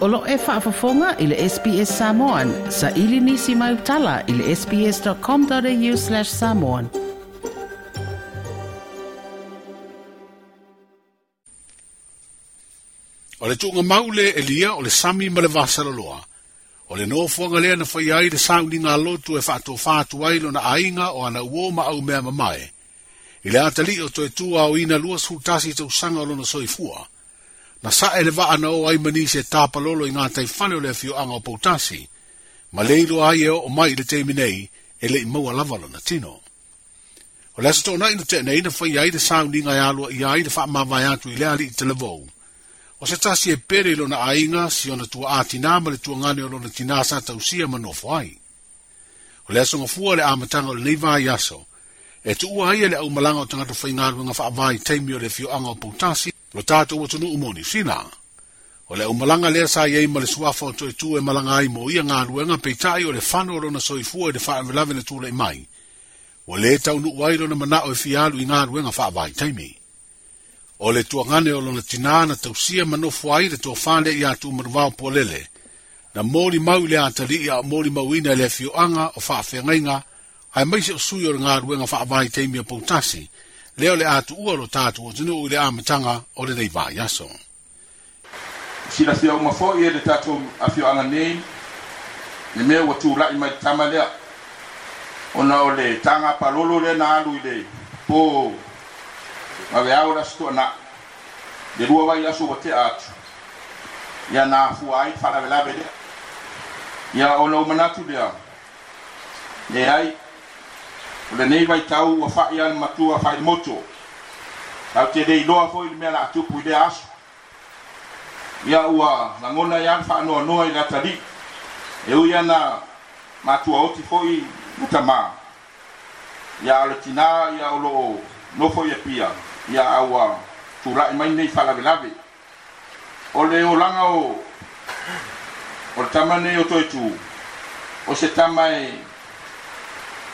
Olo e whaafafonga i le SPS Samoan. Sa ili nisi mai utala i le sps.com.au slash samoan. O le tunga maule e lia o le sami ma le vasara loa. O le noa fuanga lea na whai ai le sauni ngā lotu e whaato whaatu ai lo na ainga o ana uoma au mea mamae. I le atali o toetua o ina luas hutasi tausanga o lona soifua. Ile o toetua o ina luas hutasi tausanga o lona soifua na sa ele va ana o ai mani se ta palolo i ngatai fane o le fio anga o pautasi, ma leilo ai e o mai le teimi nei e le imau alavalo na tino. O lasa tō nai na te nei na fai ai te sāu ni ngai alua i ai te whaama vai atu i le ali i te levou. O se tasi e pere lona ainga si na tua atina ma le tua ngane o lona tina sa tausia ma nofo ai. O lasa ngā fua le āmatanga o le neiva i aso, e tu ua ai e le au malanga o tangata fai ngā lua ngā whaama vai o le fio anga o pautasi lo tatou ua tunuu mo nifina o le aumalaga lea sa iai ma le suafa o toetū e malaga ai mo ia galuega peitaʻi o le fano e o lona soifua de le faavelave na tulaʻi mai ua lē taunuu ai lona manaʻo e fialu i galuega faavaitaimi o le tuagane o lona tinā na tausia ma nofo ai le tofā lea iā tumanuvao puʻalele na molimau i le a talii a o molimauina e le afioaga o faafeagaiga ae mai se o sui o le galuega faavaitaimi o pou tasi lea o le atuua o lo tatou atunuu i le amataga o lenei vaiaso silasia uma foʻi e le tatou afioaga nei le mea ua tulaʻi mai tama lea ona o le taga palolo lea na alu i le pō aveao le aso toʻanaʻi le lua wai aso ua tea atu ia na afua ai faalavelave lea ia ona o manatu lea leai o lenei vaitau ua fa'i ale matua fa'aimoto tau tele iloa foi le mea la'atupu i lea aso ia ua lagona ia le fa'anoanoa i le atalii e ui ana matuaoti fo'i le tamā ia o le tinā ia o lo'o nofo ia pia ia aua tulaʻi mai nei fa'alavelave o le olaga o le tama nei o toe tū o se tama e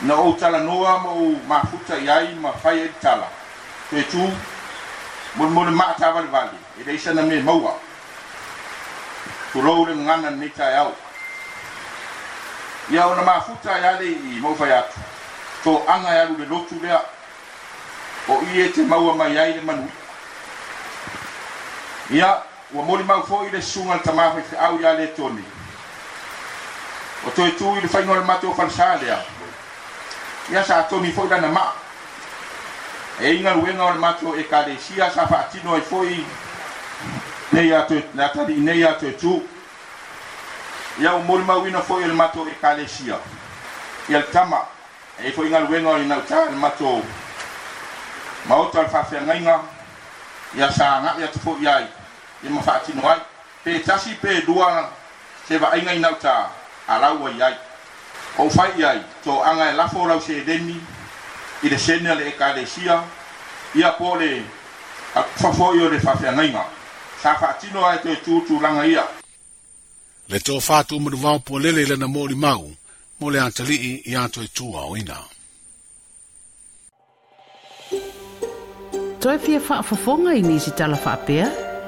na ou talanoa ma ou mafuta i ai ma faia i tala tetū molemole maatavalevale e lei na me maua tulou le gagana lenei taeao ia ona mafuta ia lei i maufai atu toaga e alu le lotu lea o i e te maua mai ai le manu ia ua molimau foʻi le susuga le tamā faifeʻau iā le toni o toe tū i le fainoa le mate o falasā lea yasa toni foi lana maa e igaluega o le matou ekalesia sa faatino ai foi nei na taliinei atu e tū ia u molimauina foi o le matou ekalesia ia le tama e foi galuega o lenau tā le matou maota o le faafeagaiga ia sa agaʻi atu foʻi ai ia ma faatino ai pe tasi pe lua se vaaiga inau tā alau ai ai o fai ai to anga e lafo rau se demi i de senia le ekalesia ia po le fafoi o le fafeangaima sa faatino ai te tūtū langa ia le tō fātū mūru vāo pō lele lana mōri mau mō le antalii i ato e tūa o ina Toi fia whaafafonga i nisi tala whaapea? Toi fia